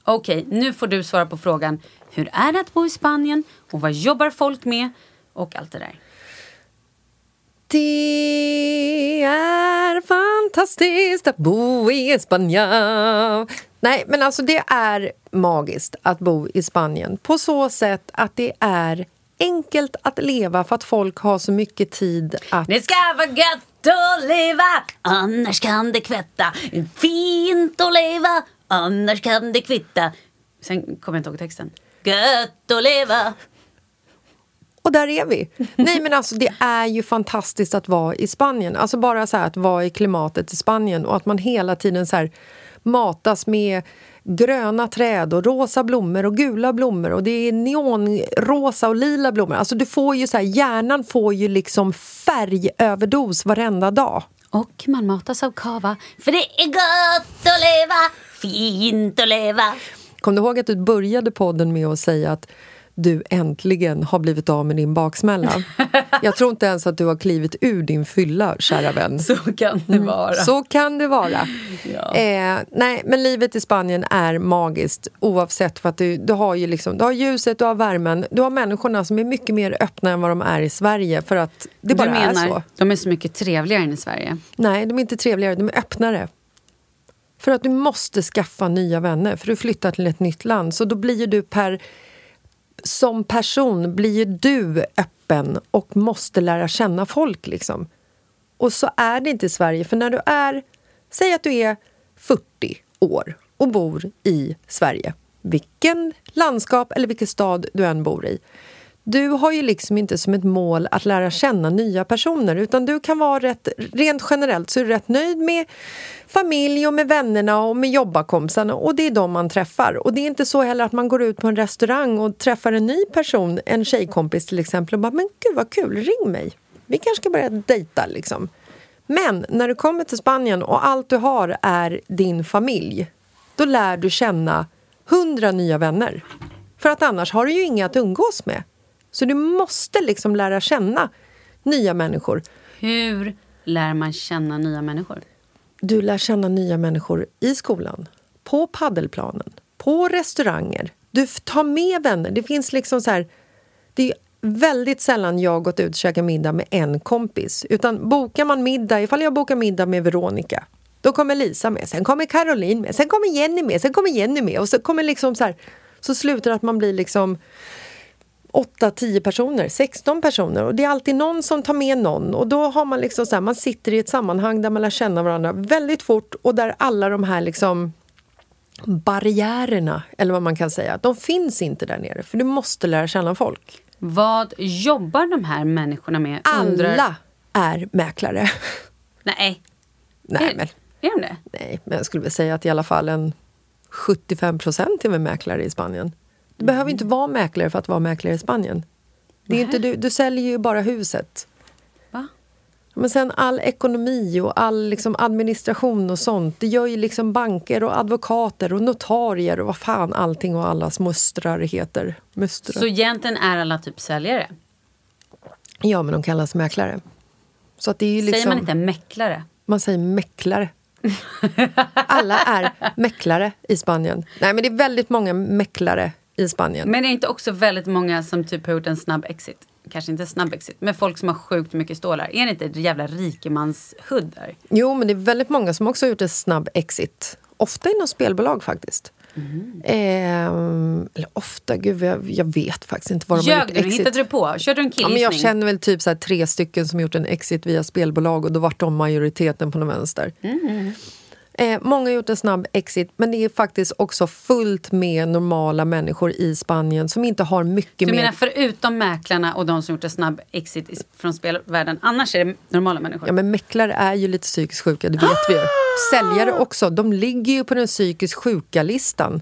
Okej, nu får du svara på frågan. Hur är det att bo i Spanien? Och vad jobbar folk med? Och allt det där. Det är fantastiskt att bo i Spanien. Nej, men alltså det är magiskt att bo i Spanien på så sätt att det är enkelt att leva för att folk har så mycket tid att... Det ska vara gött att leva, annars kan det kvätta. Fint att leva, annars kan det kvitta. Sen kommer jag inte ihåg texten. Gött att leva. Och där är vi. Nej men alltså det är ju fantastiskt att vara i Spanien. Alltså bara så här att vara i klimatet i Spanien och att man hela tiden så här matas med gröna träd och rosa blommor och gula blommor och det är neonrosa och lila blommor. Alltså du får ju så här, hjärnan får ju liksom färgöverdos varenda dag. Och man matas av kava, för det är gott att leva, fint att leva. Kom du ihåg att du började podden med att säga att du äntligen har blivit av med din baksmälla. Jag tror inte ens att du har klivit ur din fylla, kära vän. Så kan det vara. Mm. Så kan det vara. Ja. Eh, nej, men livet i Spanien är magiskt oavsett för att du, du har ju liksom, du har ljuset, du har värmen, du har människorna som är mycket mer öppna än vad de är i Sverige för att det bara du menar, är så. de är så mycket trevligare än i Sverige? Nej, de är inte trevligare, de är öppnare. För att du måste skaffa nya vänner, för du flyttar till ett nytt land. Så då blir du per... Som person blir ju du öppen och måste lära känna folk. liksom. Och så är det inte i Sverige, för när du är... Säg att du är 40 år och bor i Sverige. Vilken landskap eller vilken stad du än bor i. Du har ju liksom inte som ett mål att lära känna nya personer utan du kan vara rätt, rent generellt så är du rätt nöjd med familj och med vännerna och med jobbakompisarna och det är de man träffar. Och det är inte så heller att man går ut på en restaurang och träffar en ny person, en tjejkompis till exempel och bara “men gud vad kul, ring mig, vi kanske ska börja dejta” liksom. Men när du kommer till Spanien och allt du har är din familj då lär du känna hundra nya vänner. För att annars har du ju inga att umgås med. Så du måste liksom lära känna nya människor. Hur lär man känna nya människor? Du lär känna nya människor i skolan, på paddelplanen, på restauranger. Du tar med vänner. Det finns liksom så här... Det är väldigt sällan jag gått ut och käkat middag med en kompis. Utan bokar man middag, ifall jag bokar middag med Veronica, då kommer Lisa med, sen kommer Caroline med, sen kommer Jenny med, sen kommer Jenny med och så kommer liksom så här... Så slutar att man blir liksom 8-10 personer, 16 personer och det är alltid någon som tar med någon och då har man liksom så här, man sitter i ett sammanhang där man lär känna varandra väldigt fort och där alla de här liksom barriärerna, eller vad man kan säga, de finns inte där nere för du måste lära känna folk. Vad jobbar de här människorna med? Alla Undrar... är mäklare. Nej. Nej, är, men, är de det? nej, men jag skulle väl säga att i alla fall en 75 procent är väl mäklare i Spanien. Du behöver inte vara mäklare för att vara mäklare i Spanien. Det är inte, du, du säljer ju bara huset. Va? Men sen all ekonomi och all liksom administration och sånt, det gör ju liksom banker och advokater och notarier och vad fan allting och allas mustrar heter. Mustrar. Så egentligen är alla typ säljare? Ja, men de kallas mäklare. Så att det är liksom, Säger man inte mäklare? Man säger mäklare. Alla är mäklare i Spanien. Nej, men det är väldigt många mäklare i Spanien. Men är det inte också väldigt många som typ har gjort en snabb exit? Kanske inte snabb exit, men folk som har sjukt mycket stålar. Är det inte ett jävla rikemanshudd där? Jo, men det är väldigt många som också har gjort en snabb exit. Ofta inom spelbolag faktiskt. Ehm, eller ofta, gud jag, jag vet faktiskt inte vad de har Ljög gjort du? exit. Hittade du på? Körde du en Ja, killgissning? jag känner väl typ så tre stycken som gjort en exit via spelbolag och då vart de majoriteten på den vänster. Eh, många har gjort en snabb exit, men det är faktiskt också fullt med normala människor i Spanien som inte har mycket Du mer... menar förutom mäklarna och de som gjort en snabb exit i- från spelvärlden, annars är det normala människor? Ja, men mäklare är ju lite psykiskt sjuka, det vet vi ju. Säljare också, de ligger ju på den psykiskt sjuka-listan.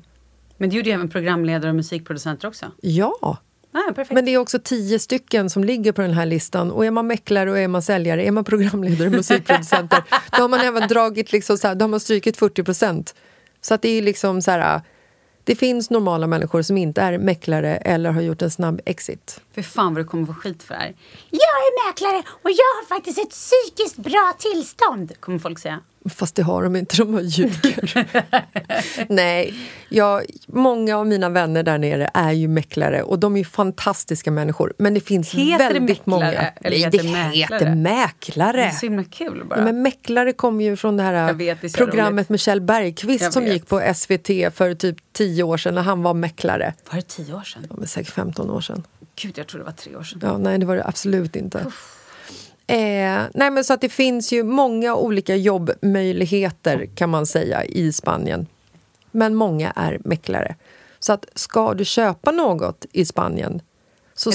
Men det gjorde ju även programledare och musikproducenter också. Ja, Ah, men det är också tio stycken som ligger på den här listan. Och är man mäklare och är man säljare, är man programledare och musikproducenter, då har man även dragit liksom så här, då har man strykit 40 procent. Så att det är liksom så här, det finns normala människor som inte är mäklare eller har gjort en snabb exit. För fan vad du kommer få skit för det här. Jag är mäklare och jag har faktiskt ett psykiskt bra tillstånd. Kommer folk säga. Fast det har de inte, de har ljuger. Nej, jag, många av mina vänner där nere är ju mäklare och de är fantastiska människor. Men det finns Heter det väldigt mäklare många... eller heter det det mäklare? heter Det mäklare. är så himla kul bara. Ja, men mäklare kommer ju från det här vet, det programmet roligt. med Kjell Bergqvist Jag som vet. gick på SVT för typ tio år sedan när han var mäklare. Var det tio år sedan? Ja, men säkert 15 år sedan. Gud, jag tror det var tre år sedan. Ja, nej, det var det absolut inte. Eh, nej, men så att det finns ju många olika jobbmöjligheter kan man säga i Spanien. Men många är mäklare. Så att ska du köpa något i Spanien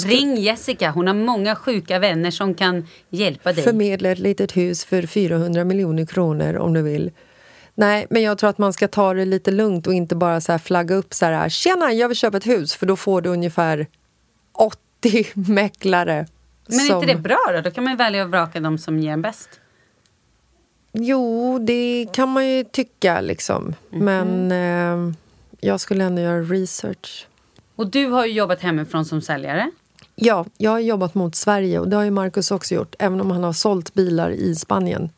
Ring Jessica, hon har många sjuka vänner som kan hjälpa dig. förmedla ett litet hus för 400 miljoner kronor om du vill. Nej, men jag tror att man ska ta det lite lugnt och inte bara så flagga upp så här “Tjena, jag vill köpa ett hus” för då får du ungefär 80 mäklare. Men är som... inte det bra då? Då kan man ju välja och vraka de som ger en bäst. Jo, det kan man ju tycka liksom. Mhm. Men eh, jag skulle ändå göra research. Och du har ju jobbat hemifrån som säljare. Ja, jag har jobbat mot Sverige och det har ju Marcus också gjort, även om han har sålt bilar i Spanien.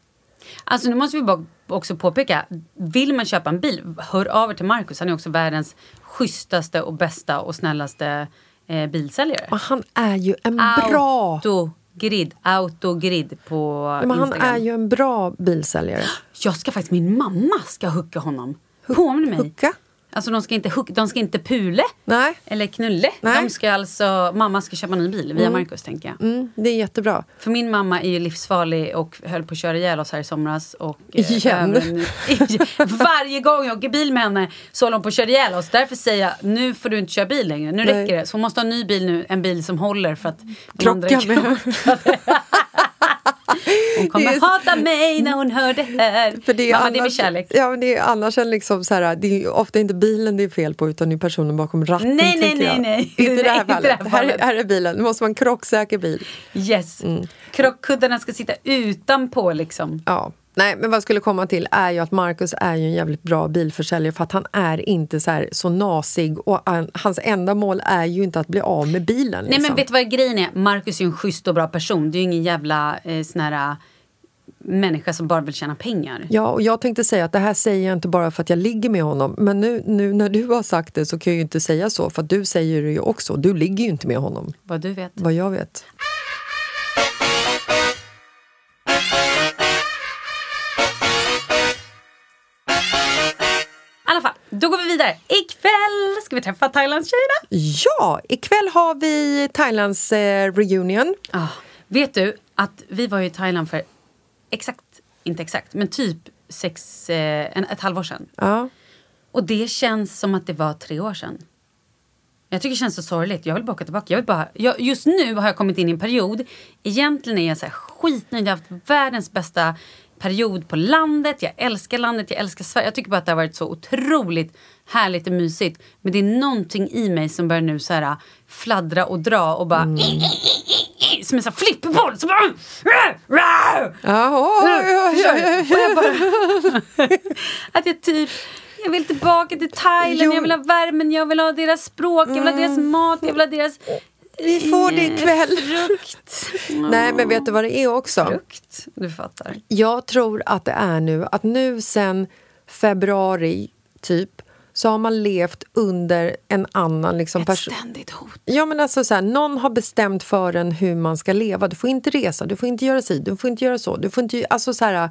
Alltså nu måste vi bara också påpeka, vill man köpa en bil, hör av er till Marcus. Han är också världens schysstaste och bästa och snällaste eh, bilsäljare. Men han är ju en bra... Autogrid, autogrid på men han Instagram. är ju en bra bilsäljare. Jag ska faktiskt, min mamma ska hucka honom. Påminn mig. Hucka? Alltså de ska inte, huck, de ska inte pule Nej. eller knulle. Nej. De ska alltså, mamma ska köpa ny bil via Marcus tänker jag. Mm, det är jättebra. För min mamma är ju livsfarlig och höll på att köra ihjäl oss här i somras. Och, eh, Igen? även- varje gång jag åker bil med henne så håller hon på att köra ihjäl oss. Därför säger jag, nu får du inte köra bil längre. Nu Nej. räcker det. Så hon måste ha en ny bil nu, en bil som håller för att Krocka med. Hon kommer hata mig när hon hör det här. För det är mamma, det är annars- kärlek. Ja, men det är annars en liksom så här, det är ofta inte bilen det är fel på utan det är personen bakom ratten. Nej, nej, jag. nej, nej. Inte det här fallet. det här Här, fallet. här är bilen. Det måste vara en krocksäker bil. Yes. Mm. Krockkuddarna ska sitta utanpå liksom. Ja. Nej, men vad jag skulle komma till är ju att Marcus är ju en jävligt bra bilförsäljare för att han är inte så, här, så nasig och han, hans enda mål är ju inte att bli av med bilen. Nej Liksom. men vet du vad grejen är? Marcus är ju en schysst och bra person. Det är ju ingen jävla eh, sån här, eh, människa som bara vill tjäna pengar. Ja, och jag tänkte säga att det här säger jag inte bara för att jag ligger med honom. Men nu, nu när du har sagt det så kan jag ju inte säga så för att du säger det ju också. Du ligger ju inte med honom, Vad du vet. vad jag vet. Då går vi vidare. Ikväll ska vi träffa Thailands tjejerna. Ja, ikväll har vi Thailands eh, reunion. Ah, vet du att vi var ju i Thailand för exakt, inte exakt, men typ sex, eh, en, ett halvår sedan. Ja. Och det känns som att det var tre år sedan. Jag tycker det känns så sorgligt. Jag vill bara åka tillbaka. Jag vill bara, jag, just nu har jag kommit in i en period. Egentligen är jag så här skitnöjd. Jag har haft världens bästa period på landet. Jag älskar landet, jag älskar Sverige. Jag tycker bara att det har varit så otroligt härligt och mysigt. Men det är någonting i mig som börjar nu så här fladdra och dra och bara... Som en sån här flipperboll! Som bara... Att jag typ, jag vill tillbaka till Thailand, Jo. jag vill ha värmen, jag vill ha deras språk, jag vill ha deras mat, jag vill ha deras Vi får det ikväll. frukt. Nej, men vet du vad det är också? Frukt, du fattar. Jag tror att det är nu att nu sen februari, typ, så har man levt under en annan liksom, Ett person. ständigt hot. Ja, men alltså så här, någon har bestämt för en hur man ska leva. Du får inte resa, du får inte göra si, du får inte göra så. Du får inte, alltså så här,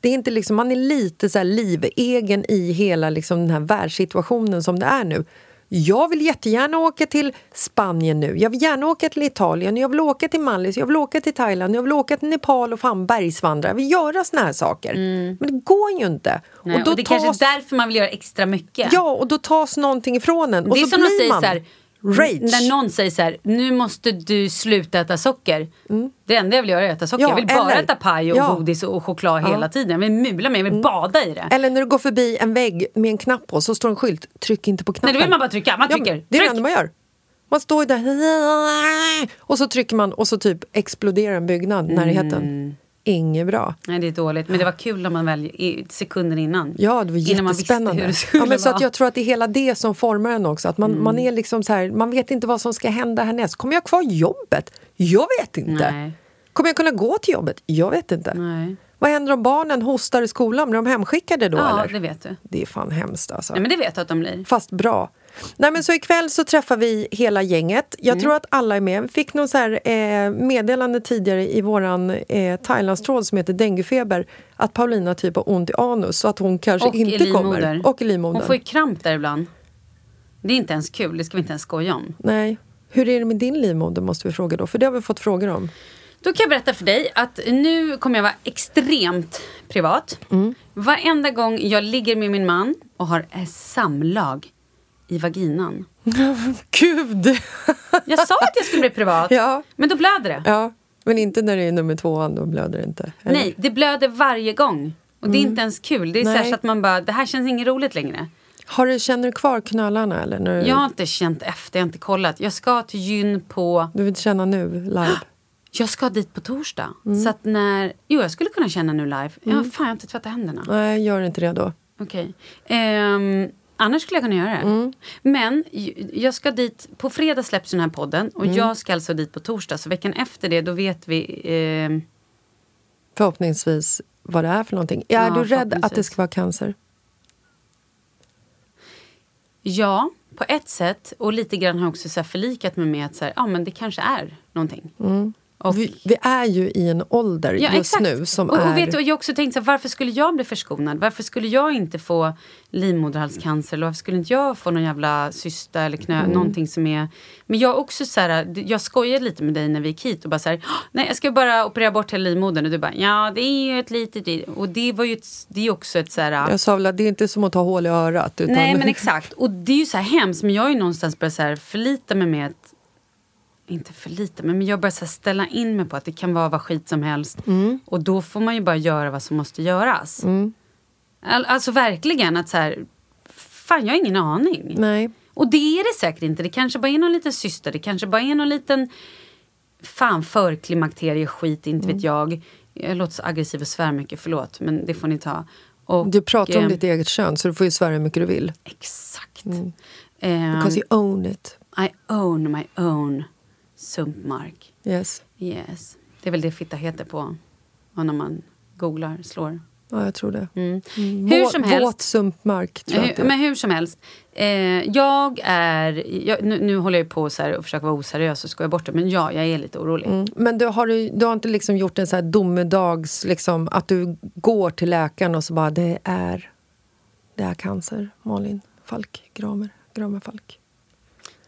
det är inte liksom, man är lite så här livegen i hela liksom den här världssituationen som det är nu. Jag vill jättegärna åka till Spanien nu. Jag vill gärna åka till Italien. Jag vill åka till Mallis. Jag vill åka till Thailand. Jag vill åka till Nepal och fan bergsvandra. Jag vill göra såna här saker. Men det går ju inte. Mm. Nej, och, då det är kanske tas- är därför man vill göra extra mycket. Ja, och då tas någonting ifrån en. Och det är så som blir säger man så här, rage. när någon säger så här, nu måste du sluta äta socker. Det enda jag vill göra är att äta socker. Ja, jag vill bara eller- äta paj och ja. godis och choklad hela tiden. Jag vill mula mig, jag vill bada i det. Eller när du går förbi en vägg med en knapp på så står en skylt, tryck inte på knappen. Nej, då vill man bara trycka. Man Ja, trycker. men det är det Tryck! enda man gör. Man står ju där och så trycker man och så typ exploderar en byggnad, närheten. Mm. Inget bra. Nej, det är dåligt. Men det var kul när man väl, i sekunden innan. Ja, det var jättespännande. det ja, men så att jag tror att det är hela det som formar en också. Att man, man är liksom så här, man vet inte vad som ska hända härnäst. Kommer jag kvar jobbet? Jag vet inte. Nej. Kommer jag kunna gå till jobbet? Jag vet inte. Nej. Vad händer om barnen hostar i skolan? Blir de hemskickade då Ja, eller? det vet du. Det är fan hemskt alltså. Nej, men det vet jag att de blir. Fast bra. Nej, men så ikväll så träffar vi hela gänget. Jag Mm. tror att alla är med. Vi fick någon så här, eh, meddelande tidigare i våran eh, Thailandstråd som heter denguefeber att Paulina typ har ont i anus så att hon kanske Och inte kommer. Och i livmodern. Hon får ju kramp där ibland. Det är inte ens kul, det ska vi inte ens skoja om. Nej. Hur är det med din livmoder måste vi fråga då, för det har vi fått frågor om. Då kan jag berätta för dig att nu kommer jag vara extremt privat. Mm. Varenda gång jag ligger med min man och har ett samlag i vaginan. Gud! Jag sa att jag skulle bli privat, Ja. men då blöder det. ja, men inte när det är nummer tvåan, då blöder det inte. eller? Nej, det blöder varje gång. Och det är inte ens kul. Det är Mm. Nej. så att man bara, det här känns inget roligt längre. Har du, känner du kvar knölarna eller? När du, Jag har inte känt efter, jag har inte kollat. Jag ska till gyn på... du vill känna nu, live? Jag ska dit på torsdag. Mm. Så att när... Jo, jag skulle kunna känna nu live. Ja, fan, jag har inte tvättat händerna. Nej, gör inte det då. Okej. Ehm, Annars skulle jag kunna göra det. Mm. Men jag ska dit, på fredag släpps den här podden och Mm. jag ska alltså dit på torsdag. Så veckan efter det, då vet vi... Eh, Förhoppningsvis vad det är för någonting. Är Ja, du rädd att det ska vara cancer? ja, på ett sätt. Och lite grann har jag också så förlikat mig med att så här, ja, men det kanske är någonting. Och, Vi, vi är ju i en ålder Ja, just exakt. nu som och, är... och vet du, jag också tänkt så här, varför skulle jag bli förskonad? Varför skulle jag inte få livmoderhalscancer? Eller varför skulle inte jag få någon jävla cysta eller knö, Mm. någonting som är... Men jag också så här, jag skojade lite med dig när vi gick hit och bara så här, "Åh, nej jag ska bara operera bort hela livmodern. Och du bara, ja det är ju ett litet... Och det var ju ett, det är också ett så här... Jag sa väl att det är inte som att ta hål i örat. Utan Nej men exakt. Och det är ju så här hemskt. Men jag har ju någonstans börjat så här förlita mig med att inte förlita mig, men jag börjar ställa in mig på att det kan vara vad skit som helst. Mm. Och då får man ju bara göra vad som måste göras. All, alltså verkligen att så här, fan jag har ingen aning. Nej. Och det är det säkert inte. Det kanske bara är någon liten syster, det kanske bara är någon liten fan förklimakterieskit, inte Mm. vet jag. Jag låter så aggressiv och svär mycket, förlåt, men det får ni ta. Och, Du pratar om eh, ditt eget kön så du får ju svära hur mycket du vill. Exakt. Mm. Ehm, Because you own it. I own my own sumpmark. Yes. Yes. Det är väl det fitta heter på när man googlar, slår. Ja, jag tror det. Mm. Mm. Hur som helst. Våt sumpmark, tror jag är. men hur som helst. Eh, jag är... Jag, nu, nu håller jag på så här och försöker vara oseriös och skoja bort det. Men ja, jag är lite orolig. Mm. Men du har, du, du har inte liksom gjort en så här domedags... Liksom, att du går till läkaren och så bara det är, det är cancer, Malin Falk, Gramer, Gramer Falk.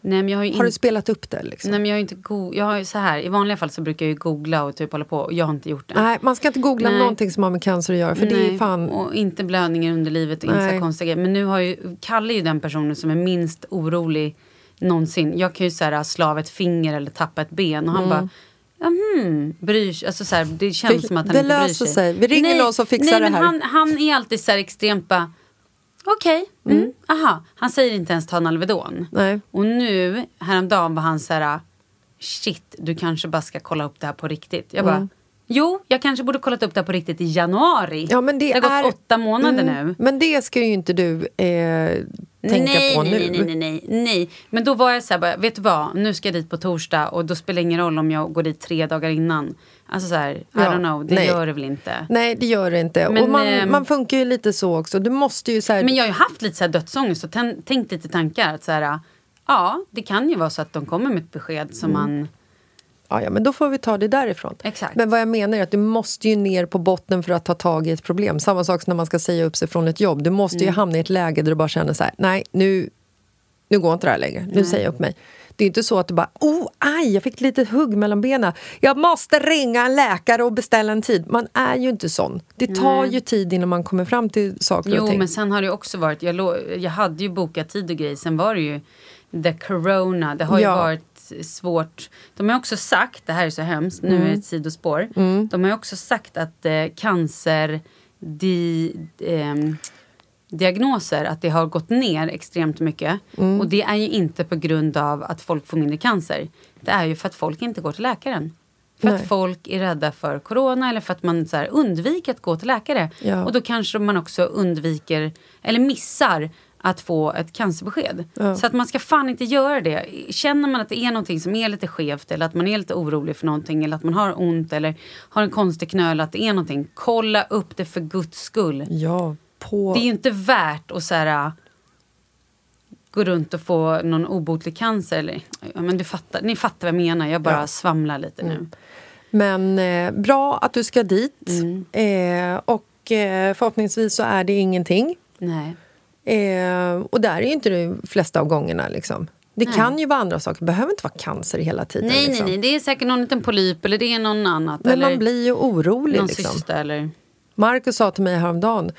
Nej, men jag har Har du spelat upp det? Liksom? Nej, men jag har inte go- jag har så här, I vanliga fall så brukar jag googla och typ hålla på. Och jag har inte gjort det. Nej, man ska inte googla Nej. någonting som har med cancer att göra. För det är Nej, fan... Och inte blödningar under livet och inte Nej. konstiga. Men nu har ju, Kalle är ju den personen som är minst orolig någonsin. Jag kan ju så här slava ett finger eller tappa ett ben och han bara Ja, hmm, bryr sig. Alltså så här, det känns Mm. Det- som att han det inte bryr löser sig. sig. Vi ringer någon som fixar nej, det men här. Han, han är alltid så här extremt bara, okej, mm, aha. Han säger inte ens ta en Alvedon. Nej. Och nu, häromdagen var han så här, shit, du kanske bara ska kolla upp det här på riktigt. Jag bara, jo, jag kanske borde kollat upp det här på riktigt i januari. Mm. Ja, men det, har gått är, åtta månader Mm, nu. Men det ska ju inte du eh, tänka nej, på nej, nu. Nej, nej, nej, nej. Men då var jag så här, bara, vet du vad, nu ska jag dit på torsdag och då spelar det ingen roll om jag går dit tre dagar innan. Alltså så här, I Ja, don't know, det nej. gör det väl inte. Nej, det gör det inte. Men, och man, ehm, man funkar ju lite så också. Du måste ju så här, Men jag har ju haft lite så här dödsångest och tän- tänkt lite tankar. Att så här, ja, det kan ju vara så att de kommer med ett besked som man... ja, ja, men då får vi ta det därifrån. Exakt. Men vad jag menar är att du måste ju ner på botten för att ta tag i ett problem. Samma sak som när man ska säga upp sig från ett jobb. Du måste Mm. ju hamna i ett läge där du bara känner så här, nej, nu, nu går inte det här längre. Nu säger jag upp mig. Det är inte så att du bara, oh, aj, jag fick ett litet hugg mellan benen. Jag måste ringa en läkare och beställa en tid. Man är ju inte sån. Det tar ju tid innan man kommer fram till saker och Jo, ting. men sen har det ju också varit... Jag, jag hade ju bokat tid och grejer. Sen var det ju the corona. Det har ju Ja. varit svårt. De har också sagt, det här är så hemskt, nu Mm. är det ett sidospår. De har ju också sagt att eh, cancer... Di, ehm, diagnoser, att det har gått ner extremt mycket. Mm. Och det är ju inte på grund av att folk får mindre cancer. Det är ju för att folk inte går till läkaren. För Nej. att folk är rädda för corona eller för att man så här, undviker att gå till läkare. Ja. Och då kanske man också undviker, eller missar att få ett cancerbesked. Ja. Så att man ska fan inte göra det. Känner man att det är någonting som är lite skevt eller att man är lite orolig för någonting eller att man har ont eller har en konstig knöl, att det är någonting. Kolla upp det för guds skull. Ja, på... Det är ju inte värt att så här, äh, gå runt och få någon obotlig cancer. Eller, ja, men du fattar, ni fattar vad jag menar. Jag bara Ja. Mm. svamlar lite nu. Men eh, bra att du ska dit. Mm. Eh, och eh, förhoppningsvis så är det ingenting. Nej. Eh, och där är ju inte de flesta av gångerna. Liksom. Det Nej. kan ju vara andra saker. Det behöver inte vara cancer hela tiden. Nej, nej, liksom. nej. Det är säkert någon liten polyp eller det är någon annat. Men eller man blir ju orolig. någon Liksom. cysta eller... Marcus sa till mig häromdagen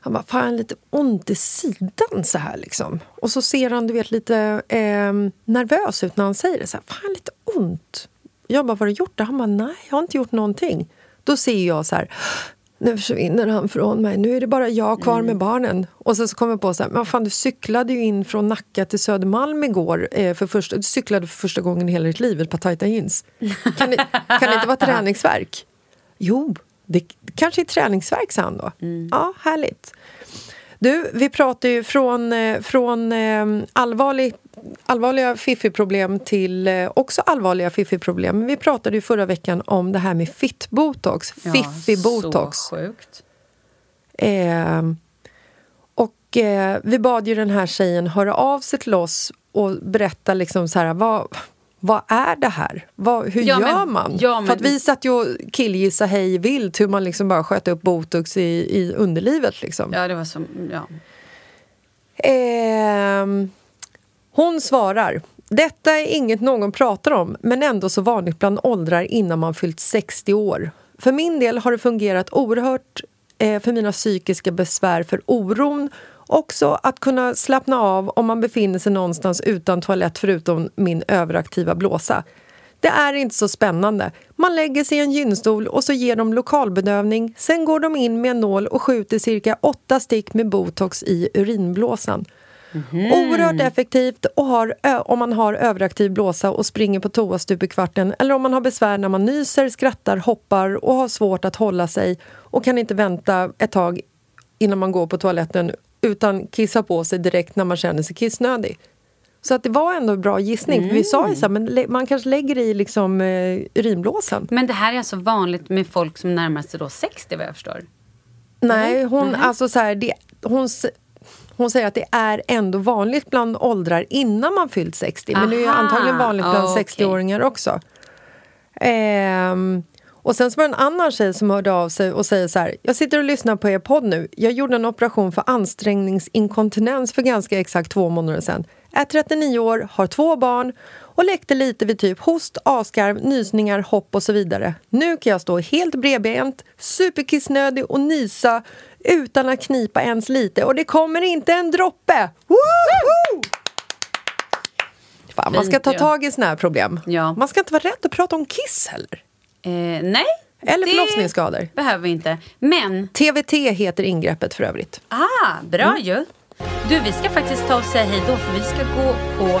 han bara, fan lite ont i sidan så här liksom. Och så ser han du vet lite eh, nervös ut när han säger det. Så här, fan lite ont. Jag bara, vad har du gjort? Han bara, nej jag har inte gjort någonting. Då ser jag så här, nu försvinner han från mig. Nu är det bara jag kvar med barnen. Och så, så kommer jag på så här, men fan du cyklade ju in från Nacka till Södermalm igår. Eh, för första, du cyklade för första gången i hela ditt liv ett par tajta jeans. Kan det, kan det inte vara träningsverk? Jo, det kanske är träningsverk, han då. Ja, härligt. Du, vi pratar ju från, eh, från eh, allvarlig, allvarliga fiffiproblem till eh, också allvarliga fiffiproblem. Vi pratade ju förra veckan om det här med fittbotox, fiffi-botox. Så sjukt. Eh, och eh, vi bad ju den här tjejen höra av sig till oss och berätta liksom så här, vad, vad är det här? Vad, hur Ja, men- gör man? ja, men- För att vi satt ju och killgissa hej vilt hur man liksom bara sköt upp botox i, i underlivet. Liksom. Ja, det var som... Ja. Ehm, hon svarar. Detta är inget någon pratar om, men ändå så vanligt bland åldrar innan man fyllt 60 år. För min del har det fungerat oerhört eh, för mina psykiska besvär för oron. Också att kunna slappna av om man befinner sig någonstans utan toalett förutom min överaktiva blåsa. Det är inte så spännande. Man lägger sig i en gynstol och så ger de lokalbedövning. Sen går de in med en nål och skjuter cirka åtta stick med botox i urinblåsan. Oerhört effektivt och har, om man har överaktiv blåsa och springer på toa stup i kvarten eller om man har besvär när man nyser, skrattar, hoppar och har svårt att hålla sig och kan inte vänta ett tag innan man går på toaletten utan kissa på sig direkt när man känner sig kissnödig. Så att det var ändå en bra gissning. För vi sa ju så här, men man kanske lägger i liksom, eh, urinblåsan. Men det här är alltså vanligt med folk som närmar sig då 60 vad jag förstår. Nej, hon, alltså så här, det, hon, hon säger att det är ändå vanligt bland åldrar innan man fyllt 60. Men det är Aha, antagligen vanligt bland okej. 60-åringar också. Ehm, och sen så var det en annan tjej som hörde av sig och säger så här. Jag sitter och lyssnar på er podd nu. Jag gjorde en operation för ansträngningsinkontinens för ganska exakt två månader sedan. Är 39 år, har två barn och läckte lite vid typ host, askarv, nysningar, hopp och så vidare. Nu kan jag stå helt bredbent, superkissnödig och nysa utan att knipa ens lite och det kommer inte en droppe! Woho! Fan, man ska ta tag i såna här problem. Ja. Man ska inte vara rädd att prata om kiss heller. Eh, nej. Eller det förlossningsskador. behöver vi inte. Men, TVT heter ingreppet för övrigt. ah, bra ju. Du, vi ska faktiskt ta och säga hej då för vi ska gå på